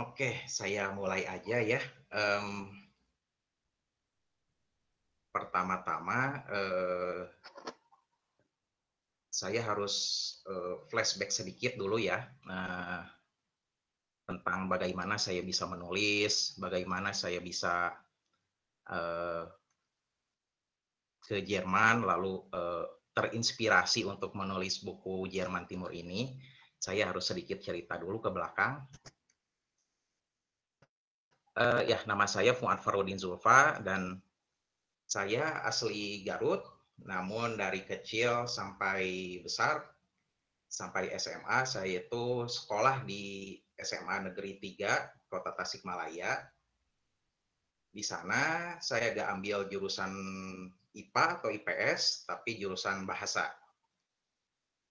Oke, saya mulai aja ya. Mmm pertama-tama, eee saya harus, eee, flashback sedikit dulu ya, eee, tentang bagaimana saya bisa menulis, bagaimana saya bisa, eee ke Jerman, lalu, eee, terinspirasi untuk menulis buku Jerman Timur ini, saya harus sedikit cerita dulu ke belakang. Eee, ya, nama saya Fuad Farudin Zulfa, dan saya asli Garut, namun dari kecil sampai besar, sampai SMA, saya itu sekolah di SMA Negeri 3, Kota Tasikmalaya. Di sana saya nggak ambil jurusan IPA atau IPS, tapi jurusan bahasa.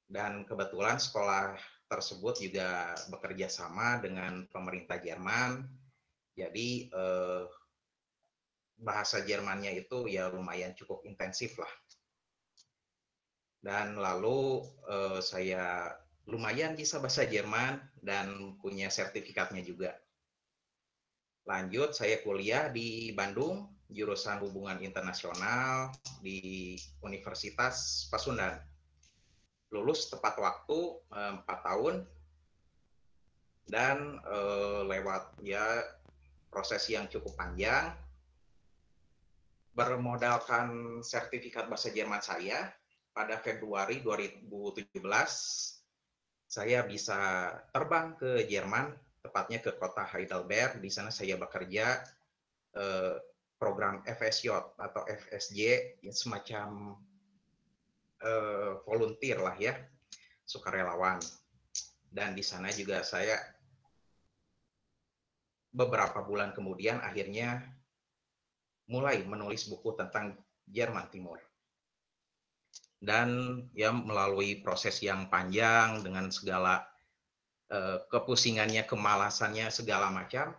Dan kebetulan sekolah tersebut juga bekerja sama dengan pemerintah Jerman, jadi, eee, bahasa Jermannya itu ya lumayan cukup intensif lah. Dan lalu, eee, saya lumayan bisa bahasa Jerman dan punya sertifikatnya juga. Lanjut saya kuliah di Bandung, jurusan Hubungan Internasional di Universitas Pasundan. Lulus tepat waktu, eee, 4 tahun dan, eee, lewat ya proses yang cukup panjang. Bermodalkan sertifikat bahasa Jerman saya, pada Februari 2017, saya bisa terbang ke Jerman, tepatnya ke kota Heidelberg. Di sana saya bekerja, eee, program FSJ atau FSJ, ya semacam, eee, volunteer lah ya, sukarelawan. Dan di sana juga saya beberapa bulan kemudian akhirnya mulai menulis buku tentang Jerman Timur. Dan ya melalui proses yang panjang dengan segala, eee, kepusingannya, kemalasannya, segala macam.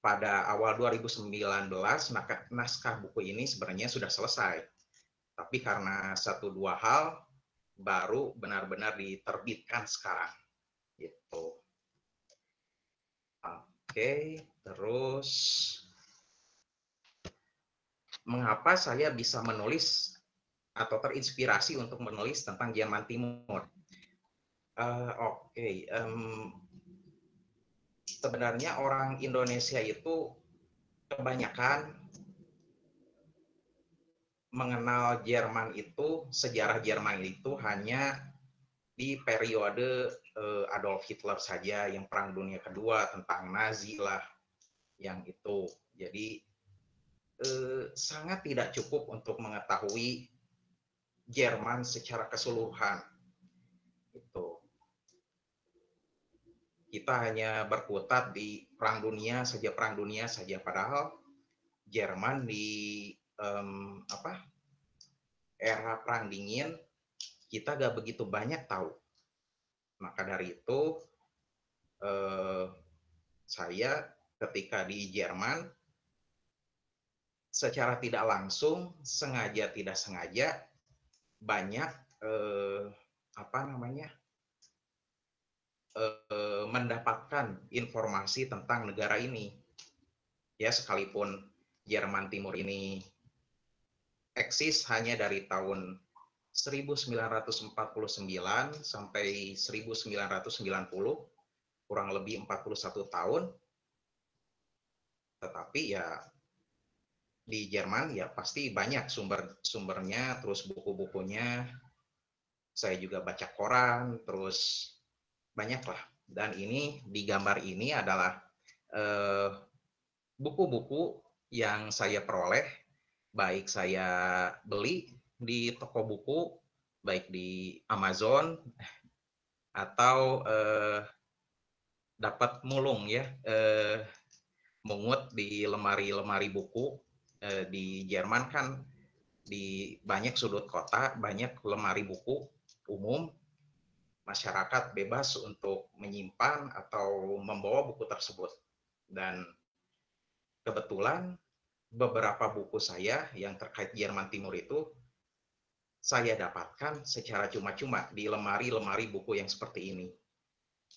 Pada awal 2019 naka naskah buku ini sebenarnya sudah selesai. Tapi karena 1, 2 hal, baru benar-benar diterbitkan sekarang, gitu. Oke, terus mengapa saya bisa menulis atau terinspirasi untuk menulis tentang Jerman Timur? Eee, oke, mmm, sebenarnya orang Indonesia itu kebanyakan mengenal Jerman itu, sejarah Jerman itu hanya di periode, eee, Adolf Hitler saja, yang Perang Dunia Kedua, tentang Nazi lah, yang itu. Jadi, eee, sangat tidak cukup untuk mengetahui Jerman secara keseluruhan, gitu. Kita hanya berkutat di Perang Dunia saja Perang Dunia saja, padahal Jerman di, mmm, apa, era Perang Dingin kita nggak begitu banyak tahu. Maka dari itu, eee, saya ketika di Jerman secara tidak langsung, sengaja tidak sengaja, banyak, eee, apa namanya eee, mendapatkan informasi tentang negara ini. Ya sekalipun Jerman Timur ini eksis hanya dari tahun 1949 sampai 1990, kurang lebih 41 tahun. Tetapi ya, di Jerman ya pasti banyak sumber-sumbernya, terus buku-bukunya. Saya juga baca koran, terus banyaklah. Dan ini, di gambar ini adalah, eee, buku-buku yang saya peroleh, baik saya beli di toko buku, baik di Amazon atau, eee, dapat mulung ya, eee, mungut di lemari-lemari buku, eee, di Jerman kan di banyak sudut kota, banyak lemari buku umum, masyarakat bebas untuk menyimpan atau membawa buku tersebut. Dan kebetulan beberapa buku saya yang terkait Jerman Timur itu saya dapatkan secara cuma-cuma di lemari-lemari buku yang seperti ini,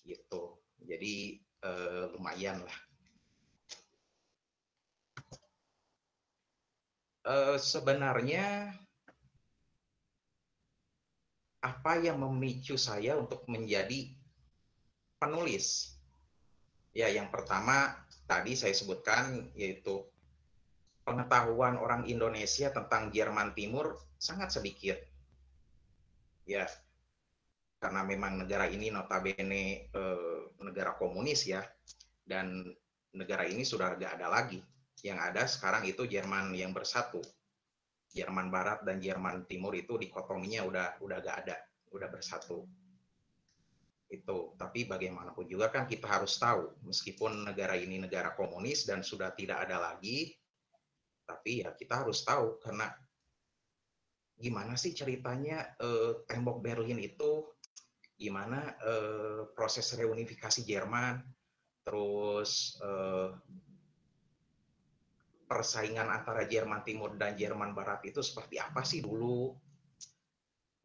gitu. Jadi eh, lumayan lah. Eh, sebenarnya apa yang memicu saya untuk menjadi penulis? Ya, yang pertama tadi saya sebutkan yaitu pengetahuan orang Indonesia tentang Jerman Timur sangat sedikit. Ya, karena memang negara ini notabene eh, negara komunis ya, dan negara ini sudah tidak ada lagi. Yang ada sekarang itu Jerman yang bersatu. Jerman Barat dan Jerman Timur itu dikotominya udah udah gak ada, udah bersatu. Itu, tapi bagaimanapun juga kan kita harus tahu, meskipun negara ini negara komunis dan sudah tidak ada lagi, tapi ya kita harus tahu karena gimana sih ceritanya eh, tembok Berlin itu gimana eh, proses reunifikasi Jerman, terus eh, persaingan antara Jerman Timur dan Jerman Barat itu seperti apa sih dulu?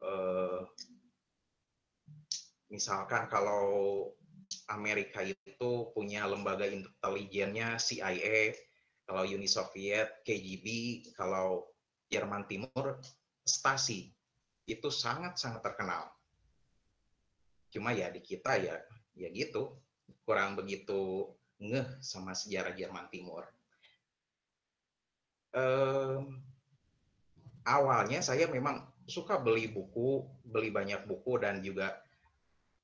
Eh, misalkan kalau Amerika itu punya lembaga intelijennya CIA, kalau Uni Soviet KGB, kalau Jerman Timur Stasi. Itu sangat-sangat terkenal. Cuma ya di kita ya ya gitu. Kurang begitu ngeh sama sejarah Jerman Timur. Um, awalnya saya memang suka beli buku beli banyak buku dan juga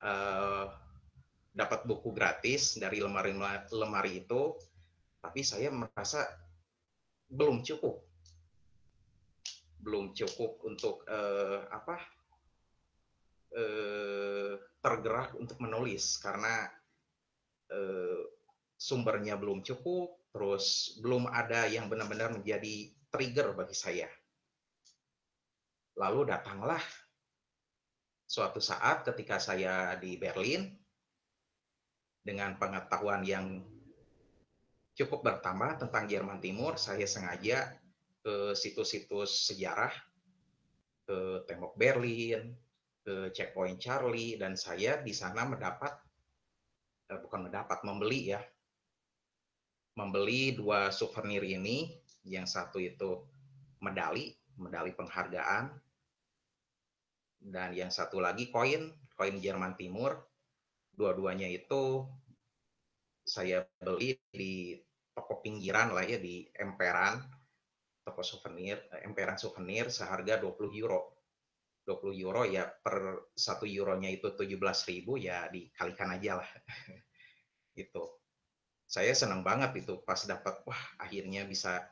uh, dapat buku gratis dari lemari lemari itu tapi saya merasa belum cukup belum cukup untuk uh, apa uh, tergerak untuk menulis karena eh, sumbernya belum cukup, terus belum ada yang benar-benar menjadi trigger bagi saya. Lalu datanglah suatu saat ketika saya di Berlin dengan pengetahuan yang cukup bertambah tentang Jerman Timur, saya sengaja ke situs-situs sejarah, ke Tembok Berlin, ke checkpoint Charlie dan saya di sana mendapat eh, bukan mendapat membeli ya. Membeli dua souvenir ini yang satu itu medali medali penghargaan dan yang satu lagi koin koin Jerman Timur. Dua-duanya itu saya beli di toko pinggiran lah ya di emperan toko souvenir eh, emperan souvenir seharga 20 euro. 20 euro ya per satu euronya itu 17.000 ya dikalikan aja lah. Itu saya senang banget itu pas dapat wah akhirnya bisa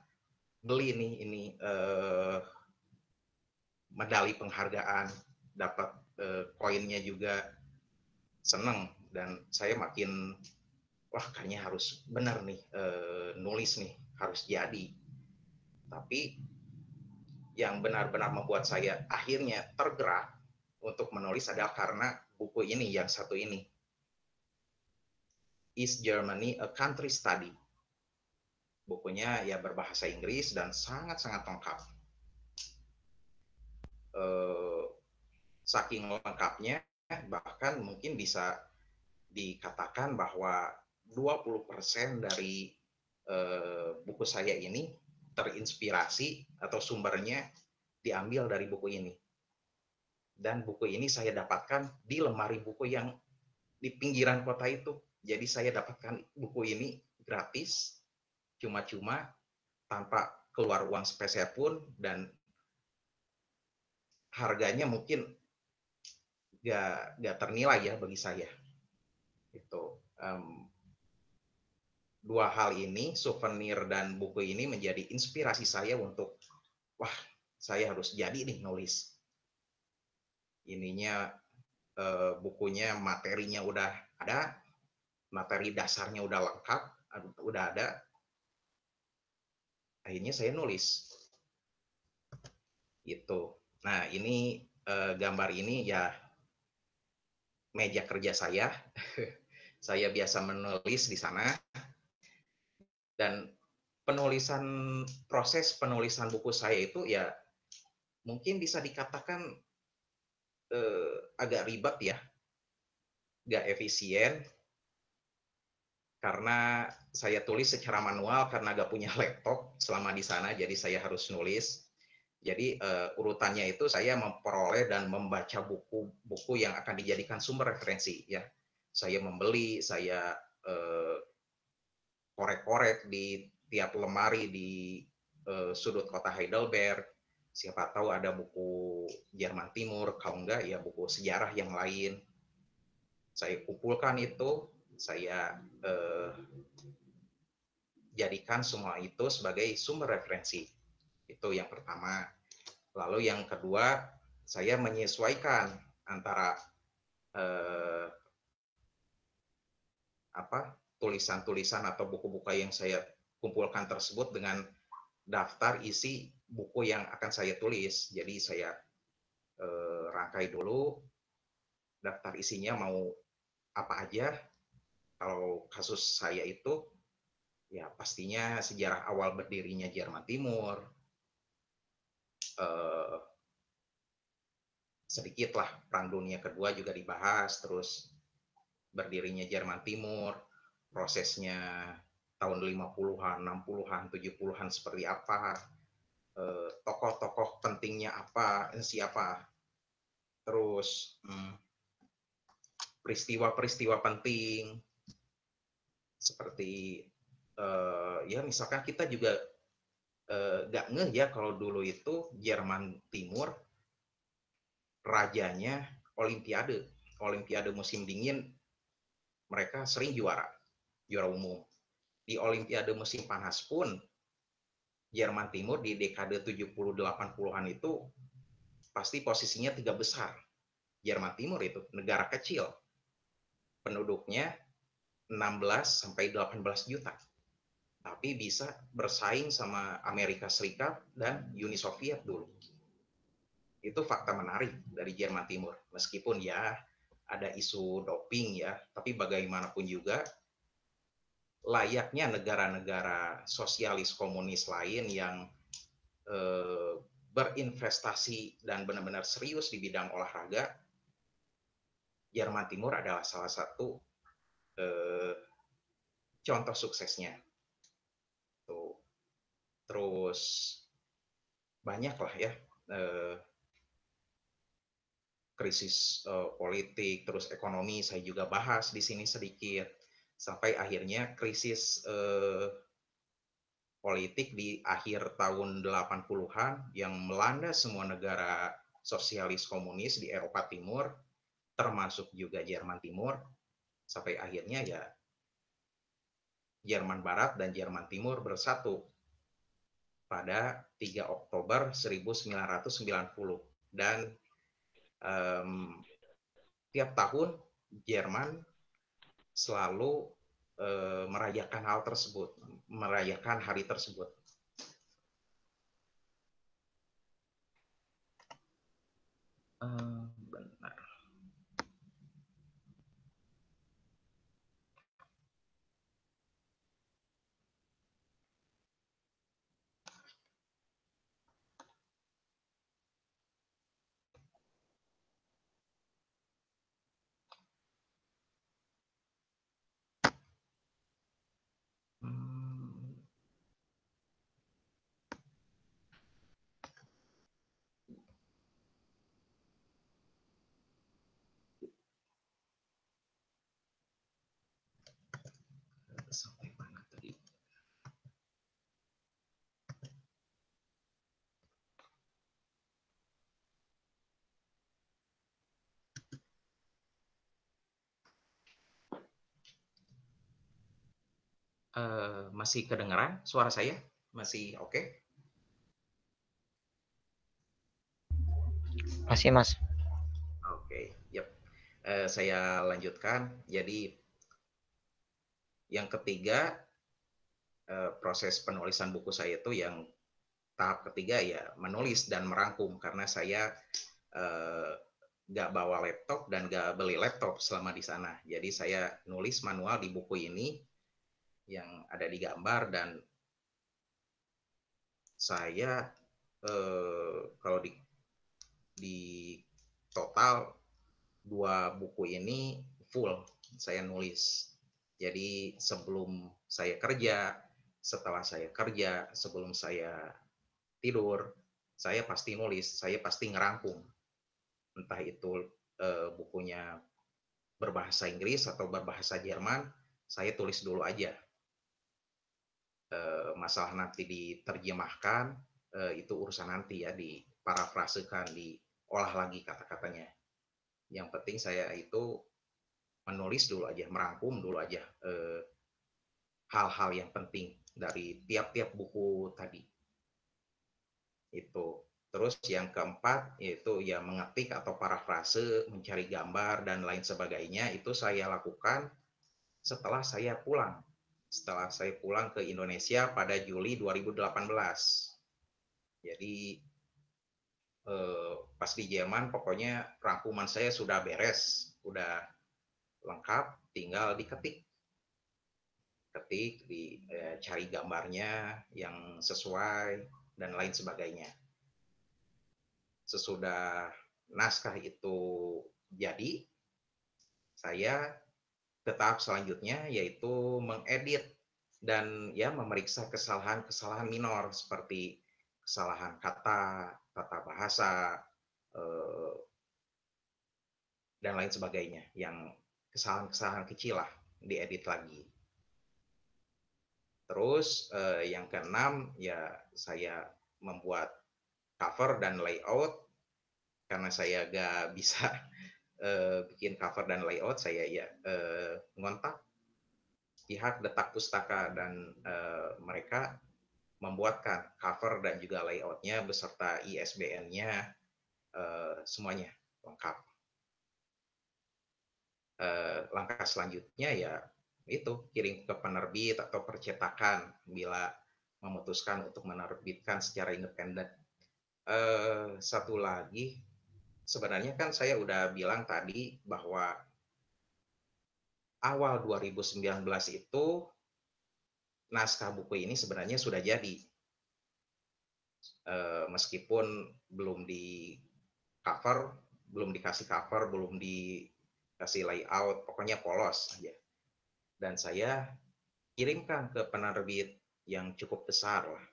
beli nih ini eh, medali penghargaan. Dapat eh, koinnya juga seneng dan saya makin wah kayaknya harus benar nih eh, nulis nih harus jadi tapi yang benar-benar membuat saya akhirnya tergerak untuk menulis adalah karena buku ini yang satu ini. Is Germany a Country Study? Bukunya ya berbahasa Inggris dan sangat-sangat lengkap. Eh, saking lengkapnya, bahkan mungkin bisa dikatakan bahwa 20% dari eh, buku saya ini terinspirasi atau sumbernya diambil dari buku ini. Dan buku ini saya dapatkan di lemari buku yang di pinggiran kota itu. Jadi saya dapatkan buku ini gratis, cuma-cuma, tanpa keluar uang spesial pun, dan harganya mungkin gak, gak ternilai ya bagi saya. Itu. Um, dua hal ini, souvenir dan buku ini menjadi inspirasi saya untuk, wah, saya harus jadi nih nulis. Ininya eh, bukunya, materinya udah ada, materi dasarnya udah lengkap, udah ada. Akhirnya saya nulis. Itu. Nah, ini eh, gambar ini ya meja kerja saya. saya biasa menulis di sana dan penulisan proses penulisan buku saya itu ya mungkin bisa dikatakan eh, agak ribet ya, nggak efisien. karena saya tulis secara manual karena gak punya laptop selama di sana, jadi saya harus nulis. Jadi uh, urutannya itu saya memperoleh dan membaca buku-buku yang akan dijadikan sumber referensi. Ya, saya membeli, saya uh, korek-korek di tiap lemari di uh, sudut kota Heidelberg. Siapa tahu ada buku Jerman Timur, kalau enggak ya buku sejarah yang lain. Saya kumpulkan itu, saya uh, jadikan semua itu sebagai sumber referensi itu yang pertama. Lalu yang kedua, saya menyesuaikan antara eh, apa tulisan-tulisan atau buku-buku yang saya kumpulkan tersebut dengan daftar isi buku yang akan saya tulis. Jadi saya eh, rangkai dulu daftar isinya mau apa aja. Kalau kasus saya itu ya pastinya sejarah awal berdirinya Jerman Timur, eh, sedikit lah perang dunia kedua juga dibahas terus berdirinya Jerman Timur prosesnya tahun 50-an, 60-an, 70-an seperti apa eh, tokoh-tokoh pentingnya apa siapa. Terus hmm, peristiwa-peristiwa penting seperti uh, ya misalkan kita juga Eh, nggak ngeh ya kalau dulu itu Jerman Timur rajanya Olimpiade, Olimpiade musim dingin mereka sering juara, juara umum. Di Olimpiade musim panas pun Jerman Timur di dekade 70-80-an itu pasti posisinya tiga besar. Jerman Timur itu negara kecil. Penduduknya 16 sampai 18 juta tapi bisa bersaing sama Amerika Serikat dan Uni Soviet dulu. Itu fakta menarik dari Jerman Timur. Meskipun ya ada isu doping ya, tapi bagaimanapun juga layaknya negara-negara sosialis komunis lain yang eh, berinvestasi dan benar-benar serius di bidang olahraga, Jerman Timur adalah salah satu eh, contoh suksesnya. Terus banyak lah ya eh, krisis politik, terus ekonomi. Saya juga bahas di sini sedikit sampai akhirnya krisis eh, politik di akhir tahun 80-an yang melanda semua negara sosialis komunis di Eropa Timur termasuk juga Jerman Timur sampai akhirnya ya Jerman Barat dan Jerman Timur bersatu pada 3 Oktober 1990 dan um, tiap tahun Jerman selalu uh, merayakan hal tersebut, merayakan hari tersebut. Uh, Uh, masih kedengaran suara saya? Masih oke? Okay? Masih, Mas. Oke, okay, yep. Uh, saya lanjutkan. Jadi yang ketiga uh, proses penulisan buku saya itu yang tahap ketiga ya menulis dan merangkum karena saya nggak bawa laptop dan nggak beli laptop selama di sana. Jadi saya nulis manual di buku ini yang ada di gambar dan saya eh, kalau di di total dua buku ini full saya nulis Jadi sebelum saya kerja, setelah saya kerja, sebelum saya tidur, saya pasti nulis, saya pasti ngerangkum. Entah itu uh, bukunya berbahasa Inggris atau berbahasa Jerman, saya tulis dulu aja. Uh, masalah nanti diterjemahkan, uh, itu urusan nanti ya, diparafrasekan, diolah lagi kata-katanya. Yang penting saya itu menulis dulu aja, merangkum dulu aja hal-hal yang penting dari tiap-tiap buku tadi itu. Terus yang keempat yaitu ya mengetik atau parafrase, mencari gambar dan lain sebagainya itu saya lakukan setelah saya pulang. Setelah saya pulang ke Indonesia pada Juli 2018. Jadi eh, pas di Jerman pokoknya rangkuman saya sudah beres, sudah lengkap, tinggal diketik ketik, dicari eh, gambarnya yang sesuai dan lain sebagainya. Sesudah naskah itu jadi, saya ke tahap selanjutnya yaitu mengedit dan ya memeriksa kesalahan-kesalahan minor seperti kesalahan kata, tata bahasa, eh, dan lain sebagainya yang kesalahan-kesalahan kecil lah diedit lagi. Terus uh, yang keenam ya saya membuat cover dan layout karena saya gak bisa uh, bikin cover dan layout saya ya uh, ngontak pihak detak pustaka dan uh, mereka membuatkan cover dan juga layoutnya beserta ISBN-nya uh, semuanya lengkap. Uh, langkah selanjutnya ya itu kirim ke penerbit atau percetakan bila memutuskan untuk menerbitkan secara independen. Eh, satu lagi, sebenarnya kan saya udah bilang tadi bahwa awal 2019 itu naskah buku ini sebenarnya sudah jadi. Eh, meskipun belum di cover, belum dikasih cover, belum dikasih layout, pokoknya polos aja dan saya kirimkan ke penerbit yang cukup besar lah,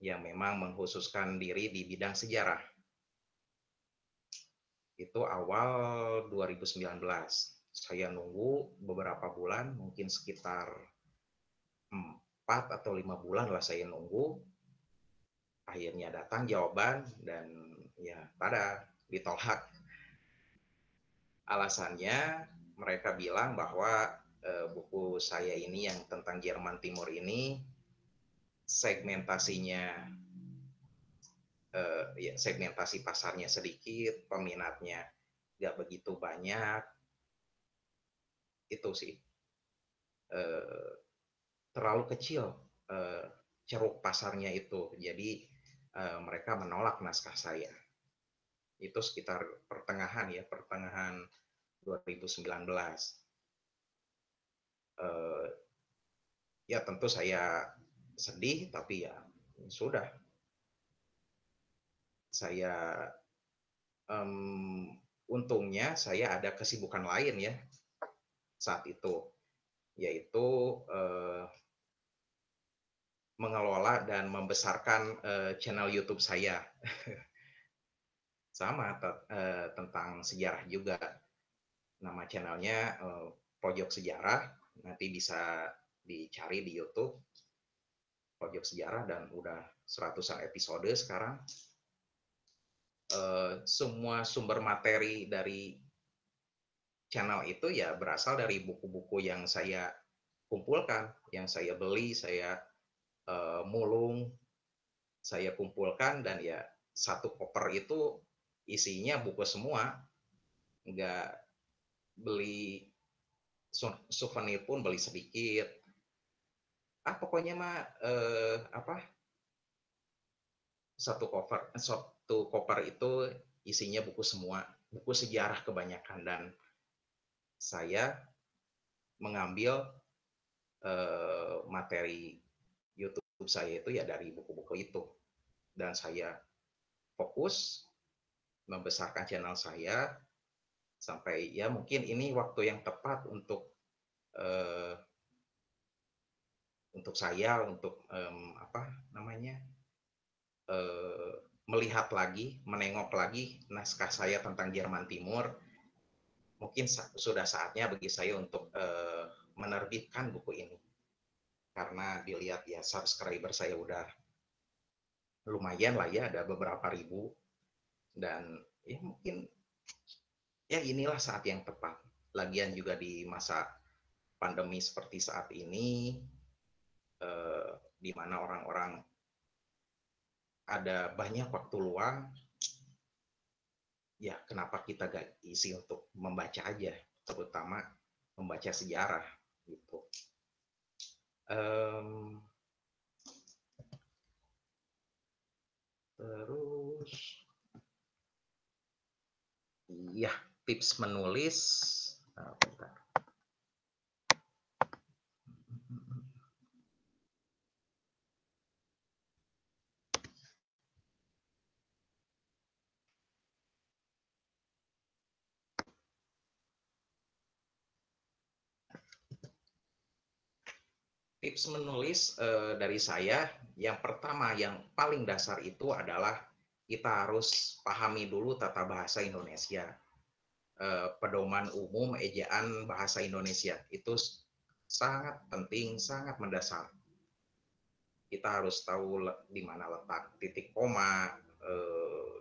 yang memang mengkhususkan diri di bidang sejarah. Itu awal 2019. Saya nunggu beberapa bulan, mungkin sekitar empat atau lima bulan lah saya nunggu. Akhirnya datang jawaban dan ya pada ditolak. Alasannya mereka bilang bahwa uh, buku saya ini yang tentang Jerman Timur ini segmentasinya uh, ya segmentasi pasarnya sedikit, peminatnya nggak begitu banyak, itu sih. Uh, terlalu kecil uh, ceruk pasarnya itu, jadi uh, mereka menolak naskah saya. Itu sekitar pertengahan ya, pertengahan 2019 eh, ya tentu saya sedih tapi ya sudah saya um, untungnya saya ada kesibukan lain ya saat itu yaitu uh, mengelola dan membesarkan uh, channel YouTube saya. Sama uh, tentang sejarah juga. Nama channelnya uh, pojok sejarah. Nanti bisa dicari di YouTube. Pojok sejarah dan udah seratusan episode sekarang uh, semua sumber materi dari channel itu ya berasal dari buku-buku yang saya kumpulkan yang saya beli saya uh, mulung saya kumpulkan dan ya satu koper itu isinya buku semua. Nggak beli souvenir pun beli sedikit. Ah pokoknya mah eh, apa? Satu koper satu koper itu isinya buku semua buku sejarah kebanyakan. Dan saya mengambil eh, materi YouTube saya itu ya dari buku-buku itu. Dan saya fokus membesarkan channel saya sampai ya mungkin ini waktu yang tepat untuk uh, untuk saya untuk um, apa namanya uh, melihat lagi, menengok lagi naskah saya tentang Jerman Timur. Mungkin sudah saatnya bagi saya untuk uh, menerbitkan buku ini. Karena dilihat ya subscriber saya udah lumayan lah ya ada beberapa ribu. Dan ya mungkin ya inilah saat yang tepat. Lagian juga di masa pandemi seperti saat ini eh, di mana orang-orang ada banyak waktu luang ya kenapa kita gak isi untuk membaca aja terutama membaca sejarah gitu um, terus iya tips menulis nah, bentar. Tips menulis uh, dari saya yang pertama yang paling dasar itu adalah kita harus pahami dulu tata bahasa Indonesia. Uh, pedoman umum ejaan bahasa Indonesia itu sangat penting sangat mendasar. Kita harus tahu di mana letak titik koma uh,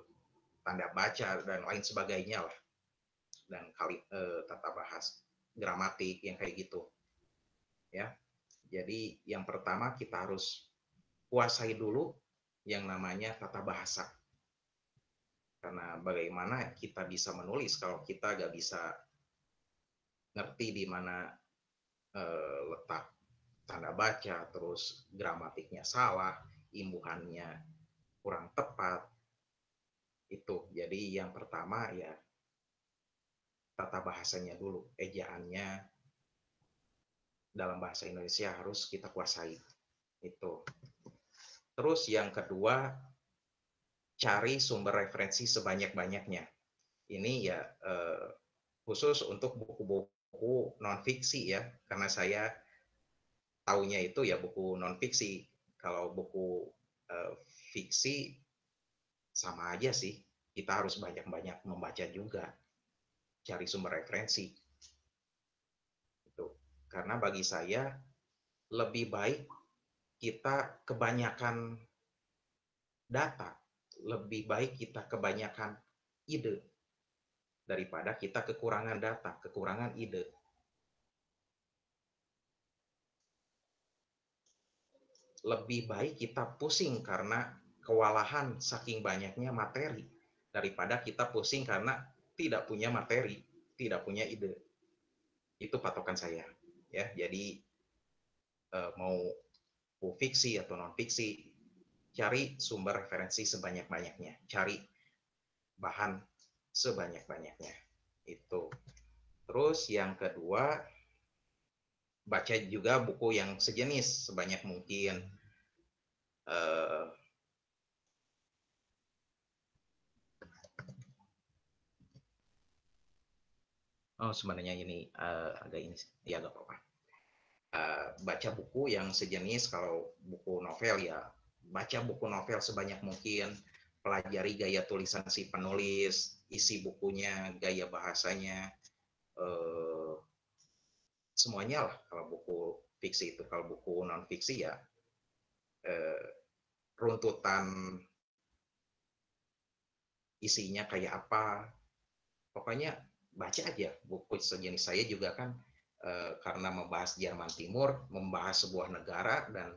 tanda baca dan lain sebagainya lah. Dan kali tata bahasa gramatik yang kayak gitu. Ya jadi yang pertama kita harus kuasai dulu yang namanya tata bahasa. Karena bagaimana kita bisa menulis kalau kita gak bisa ngerti di mana eh, letak tanda baca, terus gramatiknya salah, imbuhannya kurang tepat. Itu. Jadi yang pertama ya tata bahasanya dulu, ejaannya, dalam bahasa Indonesia harus kita kuasai. Itu. Terus yang kedua, cari sumber referensi sebanyak-banyaknya. Ini ya eh, khusus untuk buku-buku non fiksi ya, karena saya taunya itu ya buku non fiksi. Kalau buku eh, fiksi sama aja sih, kita harus banyak-banyak membaca juga, cari sumber referensi. Karena bagi saya lebih baik kita kebanyakan data, lebih baik kita kebanyakan ide daripada kita kekurangan data, kekurangan ide. Lebih baik kita pusing karena kewalahan saking banyaknya materi daripada kita pusing karena tidak punya materi, tidak punya ide. Itu patokan saya ya. Jadi uh, mau fiksi atau non fiksi cari sumber referensi sebanyak-banyaknya. Cari bahan sebanyak-banyaknya. Itu. Terus yang kedua baca juga buku yang sejenis sebanyak mungkin. Uh, oh sebenarnya ini uh, agak ini ya agak apa-apa. Uh, baca buku yang sejenis kalau buku novel ya baca buku novel sebanyak mungkin. Pelajari gaya tulisan si penulis isi bukunya gaya bahasanya. Uh, semuanya lah kalau buku fiksi itu. Kalau buku non fiksi ya uh, runtutan isinya kayak apa. Pokoknya baca aja buku sejenis saya juga kan e, karena membahas Jerman Timur, membahas sebuah negara dan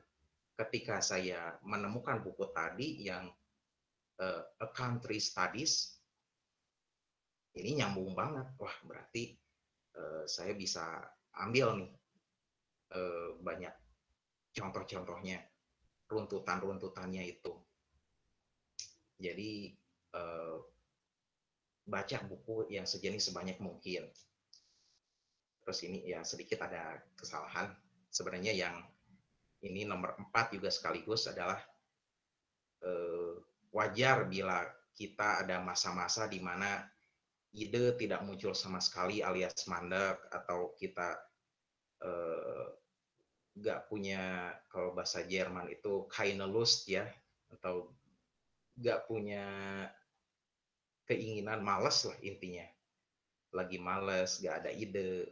ketika saya menemukan buku tadi yang e, A Country Studies ini nyambung banget. Wah, berarti e, saya bisa ambil nih banyak contoh-contohnya, runtutan-runtutannya itu. Jadi baca buku yang sejenis sebanyak mungkin. Terus ini ya sedikit ada kesalahan. Sebenarnya yang ini nomor empat juga sekaligus adalah eh, wajar bila kita ada masa-masa di mana ide tidak muncul sama sekali alias mandek atau kita eh, nggak punya kalau bahasa Jerman itu keine Lust ya atau nggak punya keinginan males lah intinya. Lagi males nggak ada ide.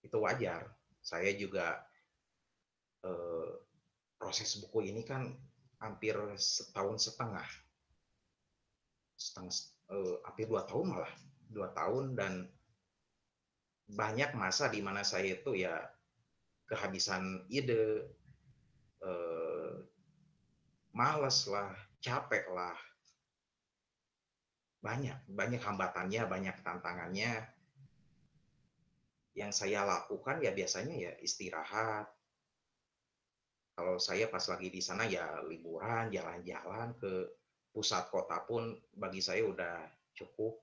Itu wajar. Saya juga eh, proses buku ini kan hampir setahun setengah. Setengah eh, hampir dua tahun malah. Dua tahun dan banyak masa di mana saya itu ya kehabisan ide, eh, males lah, capek lah. Banyak, banyak hambatannya, banyak tantangannya. Yang saya lakukan ya biasanya ya istirahat. Kalau saya pas lagi di sana ya liburan, jalan-jalan ke pusat kota pun bagi saya udah cukup.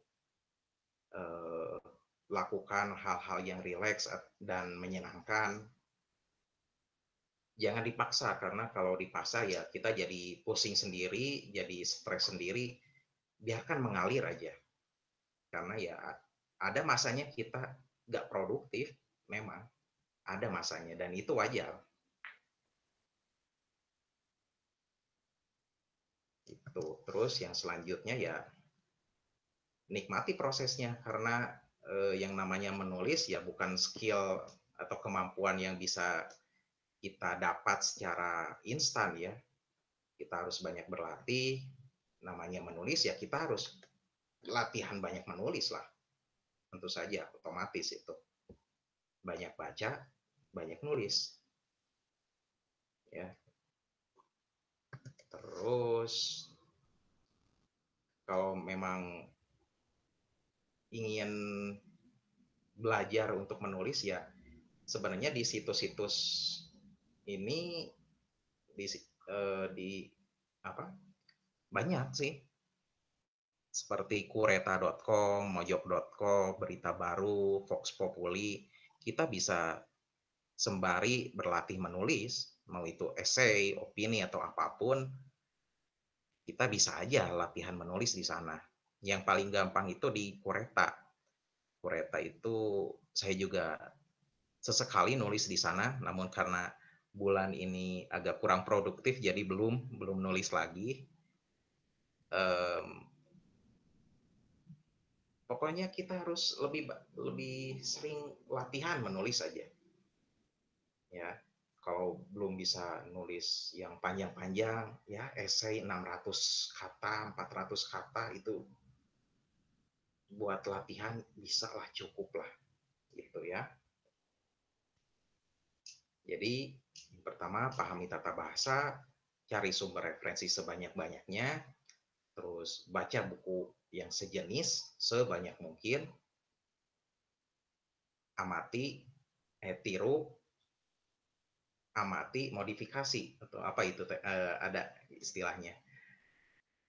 Eh, lakukan hal-hal yang rileks dan menyenangkan jangan dipaksa karena kalau dipaksa ya kita jadi pusing sendiri, jadi stres sendiri. Biarkan mengalir aja. Karena ya ada masanya kita nggak produktif, memang ada masanya dan itu wajar. Itu. Terus yang selanjutnya ya nikmati prosesnya karena eh, yang namanya menulis ya bukan skill atau kemampuan yang bisa kita dapat secara instan ya. Kita harus banyak berlatih, namanya menulis ya kita harus latihan banyak menulis lah. Tentu saja otomatis itu. Banyak baca, banyak nulis. Ya. Terus kalau memang ingin belajar untuk menulis ya sebenarnya di situs-situs ini di uh, di apa banyak sih seperti kureta.com, mojok.com, berita baru, Fox Populi, kita bisa sembari berlatih menulis, mau itu esai, opini atau apa pun, kita bisa aja latihan menulis di sana. Yang paling gampang itu di Kureta. Kureta itu saya juga sesekali nulis di sana, namun karena bulan ini agak kurang produktif jadi belum belum nulis lagi um, pokoknya kita harus lebih lebih sering latihan menulis saja ya kalau belum bisa nulis yang panjang-panjang ya esai 600 kata 400 kata itu buat latihan bisa lah cukup lah gitu ya. Jadi pertama pahami tata bahasa, cari sumber referensi sebanyak-banyaknya, terus baca buku yang sejenis sebanyak mungkin, amati, eh, tiru, amati, modifikasi atau apa itu eh, ada istilahnya.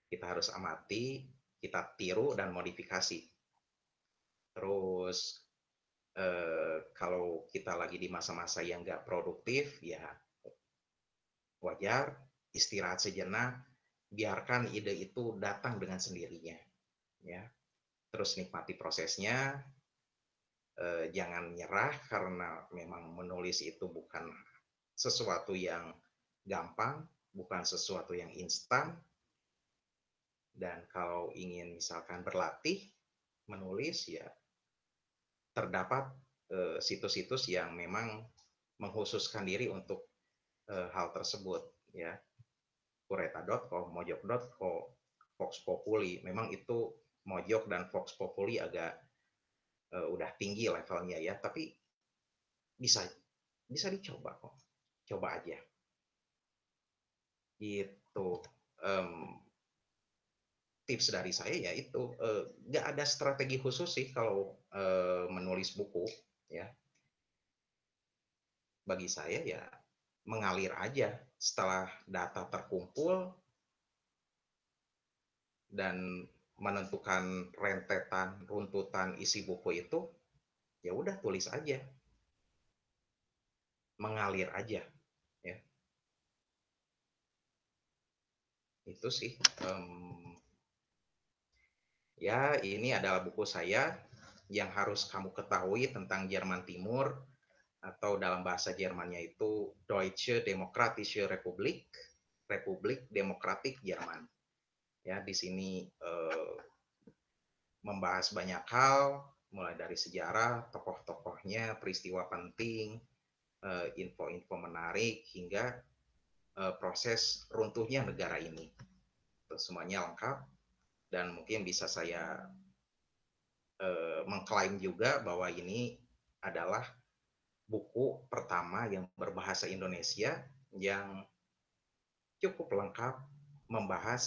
Kita harus amati, kita tiru dan modifikasi. Terus eh, kalau kita lagi di masa-masa yang nggak produktif, ya wajar, istirahat sejenak, biarkan ide itu datang dengan sendirinya. Ya, terus nikmati prosesnya, eh, jangan nyerah karena memang menulis itu bukan sesuatu yang gampang, bukan sesuatu yang instan. Dan kalau ingin misalkan berlatih menulis ya terdapat eh, situs-situs yang memang mengkhususkan diri untuk uh, hal tersebut ya kureta.com, mojok.co, Fox Populi. Memang itu Mojok dan Fox Populi agak uh, udah tinggi levelnya ya, tapi bisa bisa dicoba kok. Coba aja. Itu um, tips dari saya ya itu uh, nggak ada strategi khusus sih kalau uh, menulis buku ya. Bagi saya ya mengalir aja setelah data terkumpul dan menentukan rentetan runtutan isi buku itu ya udah tulis aja. Mengalir aja ya. Itu sih um, ya ini adalah buku saya yang harus kamu ketahui tentang Jerman Timur atau dalam bahasa Jermannya itu Deutsche Demokratische Republik, Republik Demokratik Jerman. Ya, di sini eh, membahas banyak hal, mulai dari sejarah, tokoh-tokohnya, peristiwa penting, eh, info-info menarik, hingga eh, proses runtuhnya negara ini. Itu semuanya lengkap, dan mungkin bisa saya eh, mengklaim juga bahwa ini adalah buku pertama yang berbahasa Indonesia yang cukup lengkap membahas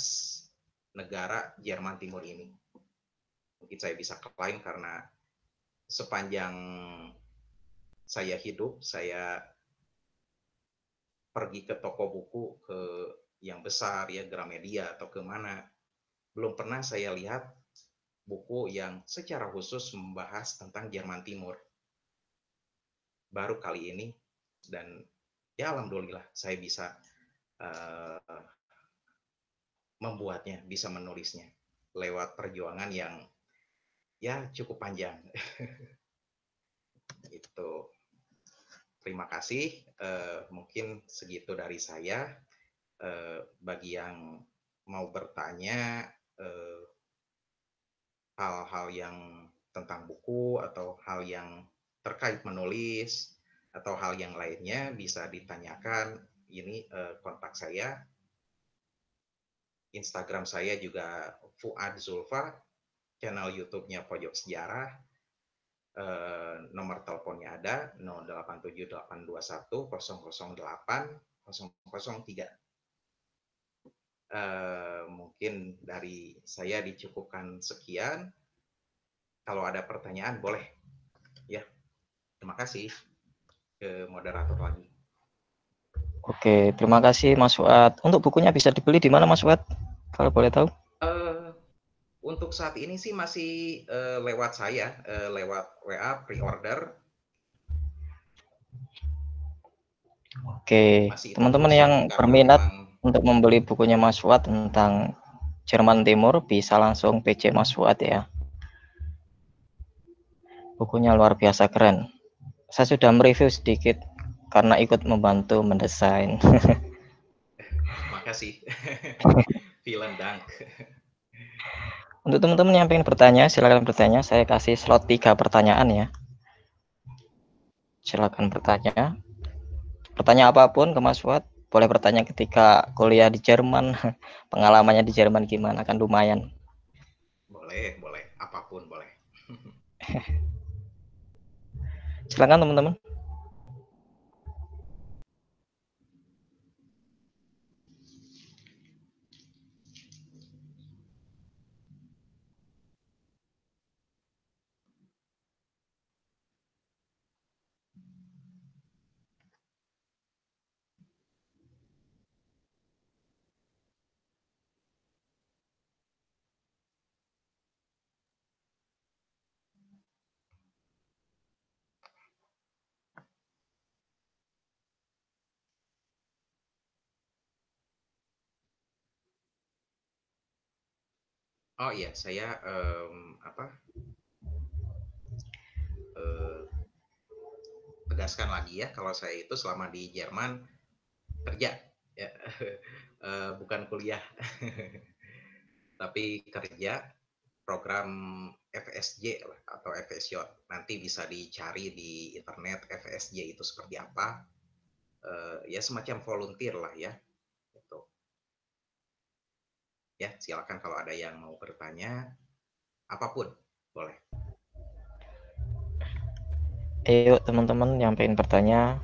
negara Jerman Timur ini. Mungkin saya bisa klaim karena sepanjang saya hidup, saya pergi ke toko buku ke yang besar ya Gramedia atau ke mana, belum pernah saya lihat buku yang secara khusus membahas tentang Jerman Timur baru kali ini dan ya alhamdulillah saya bisa uh, membuatnya, bisa menulisnya lewat perjuangan yang ya cukup panjang. itu. Terima kasih. Uh, mungkin segitu dari saya. Uh, bagi yang mau bertanya hal-hal uh, yang tentang buku atau hal yang terkait menulis atau hal yang lainnya bisa ditanyakan. Ini uh, kontak saya. Instagram saya juga Fuad Zulfa, channel YouTube-nya Pojok Sejarah. Uh, nomor teleponnya ada 087821 008 003. Uh, mungkin dari saya dicukupkan sekian. Kalau ada pertanyaan boleh. Ya. Terima kasih ke moderator lagi. Oke, terima kasih Mas Fuad. Untuk bukunya bisa dibeli di mana Mas Fuad? Kalau boleh tahu? Uh, untuk saat ini sih masih uh, lewat saya, uh, lewat WA pre-order. Oke, teman-teman yang berminat memang... untuk membeli bukunya Mas Fuad tentang Jerman Timur bisa langsung PC Mas Fuad ya. Bukunya luar biasa keren saya sudah mereview sedikit karena ikut membantu mendesain. Makasih. Vielen Dank. Untuk teman-teman yang ingin bertanya, silakan bertanya. Saya kasih slot tiga pertanyaan ya. Silakan bertanya. Pertanyaan apa pun ke Mas Fuad. Boleh bertanya ketika kuliah di Jerman, pengalamannya di Jerman gimana? Kan lumayan. Boleh, boleh. Apa pun boleh. Silakan teman-teman. Oh iya, saya um, apa? Uh, tegaskan lagi ya, kalau saya itu selama di Jerman kerja, ya, uh, bukan kuliah, tapi kerja program FSJ atau FSJ. Nanti bisa dicari di internet FSJ itu seperti apa. Uh, ya semacam volunteer lah ya Ya, silakan kalau ada yang mau bertanya, apa pun boleh. Ayo teman-teman yang pengen bertanya.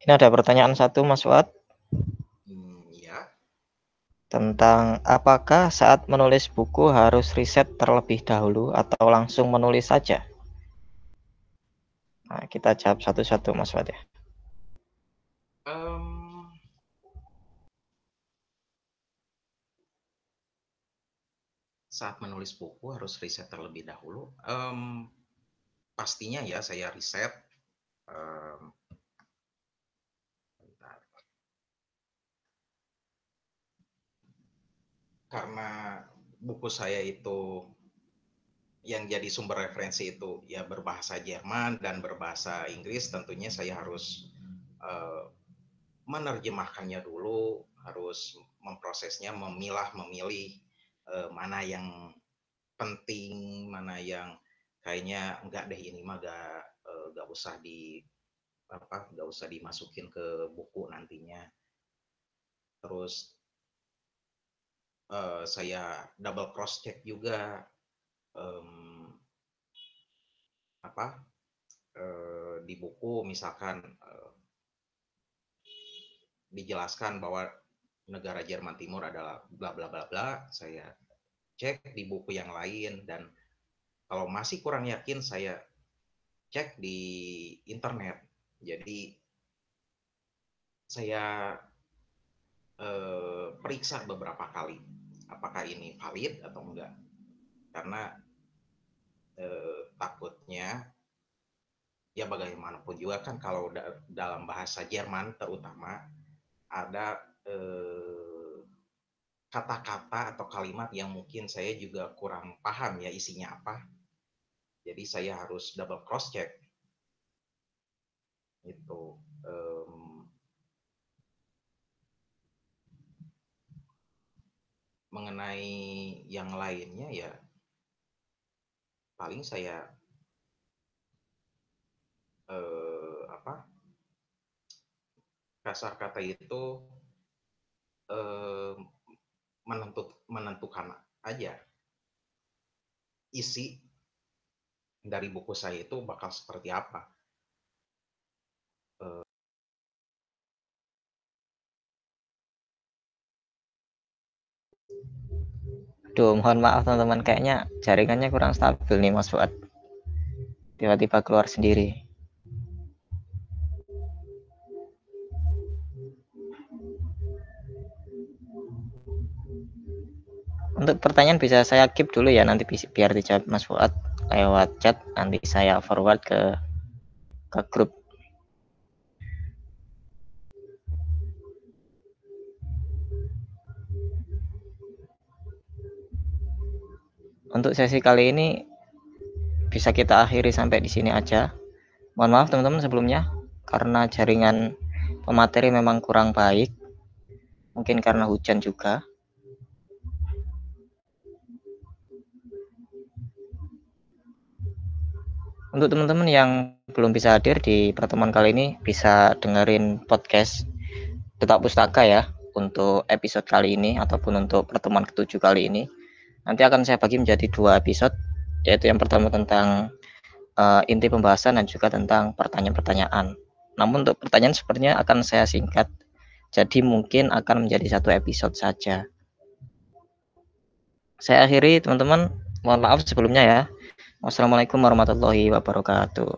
Ini ada pertanyaan satu Mas Fuad. Hmm, ya. Tentang apakah saat menulis buku harus riset terlebih dahulu atau langsung menulis saja? Nah, kita jawab satu-satu Mas Fuad ya. Um, Saat menulis buku harus riset terlebih dahulu. Um, pastinya ya saya riset. Um, Karena buku saya itu yang jadi sumber referensi itu ya berbahasa Jerman dan berbahasa Inggris, tentunya saya harus uh, menerjemahkannya dulu, harus memprosesnya, memilah, memilih uh, mana yang penting, mana yang kayaknya enggak deh ini mah gak, uh, gak usah di apa, gak usah dimasukin ke buku nantinya. Terus uh, saya double cross check juga um, apa uh, di buku misalkan uh, dijelaskan bahwa negara Jerman Timur adalah bla bla bla bla saya cek di buku yang lain dan kalau masih kurang yakin saya cek di internet. Jadi saya eh, periksa beberapa kali apakah ini valid atau enggak. Karena eh, takutnya ya bagaimanapun juga kan kalau da dalam bahasa Jerman terutama ada eh, kata-kata eh, atau kalimat yang mungkin saya juga kurang paham ya isinya apa. Jadi saya harus double cross check itu um, mengenai yang lainnya ya paling saya eh, apa kasar kata itu eh, menentuk, menentukan aja isi dari buku saya itu bakal seperti apa. Eh, Duh, mohon maaf teman-teman, kayaknya jaringannya kurang stabil nih Mas Fuad. Tiba-tiba keluar sendiri. Untuk pertanyaan bisa saya keep dulu ya, nanti biar dijawab Mas Fuad lewat chat, nanti saya forward ke ke grup untuk sesi kali ini bisa kita akhiri sampai di sini aja. Mohon maaf teman-teman sebelumnya karena jaringan pemateri memang kurang baik. Mungkin karena hujan juga. Untuk teman-teman yang belum bisa hadir di pertemuan kali ini bisa dengerin podcast Tetap Pustaka ya untuk episode kali ini ataupun untuk pertemuan ketujuh kali ini Nanti akan saya bagi menjadi dua episode, yaitu yang pertama tentang uh, inti pembahasan dan juga tentang pertanyaan-pertanyaan. Namun untuk pertanyaan sepertinya akan saya singkat, jadi mungkin akan menjadi satu episode saja. Saya akhiri teman-teman, mohon maaf sebelumnya ya. Wassalamualaikum warahmatullahi wabarakatuh.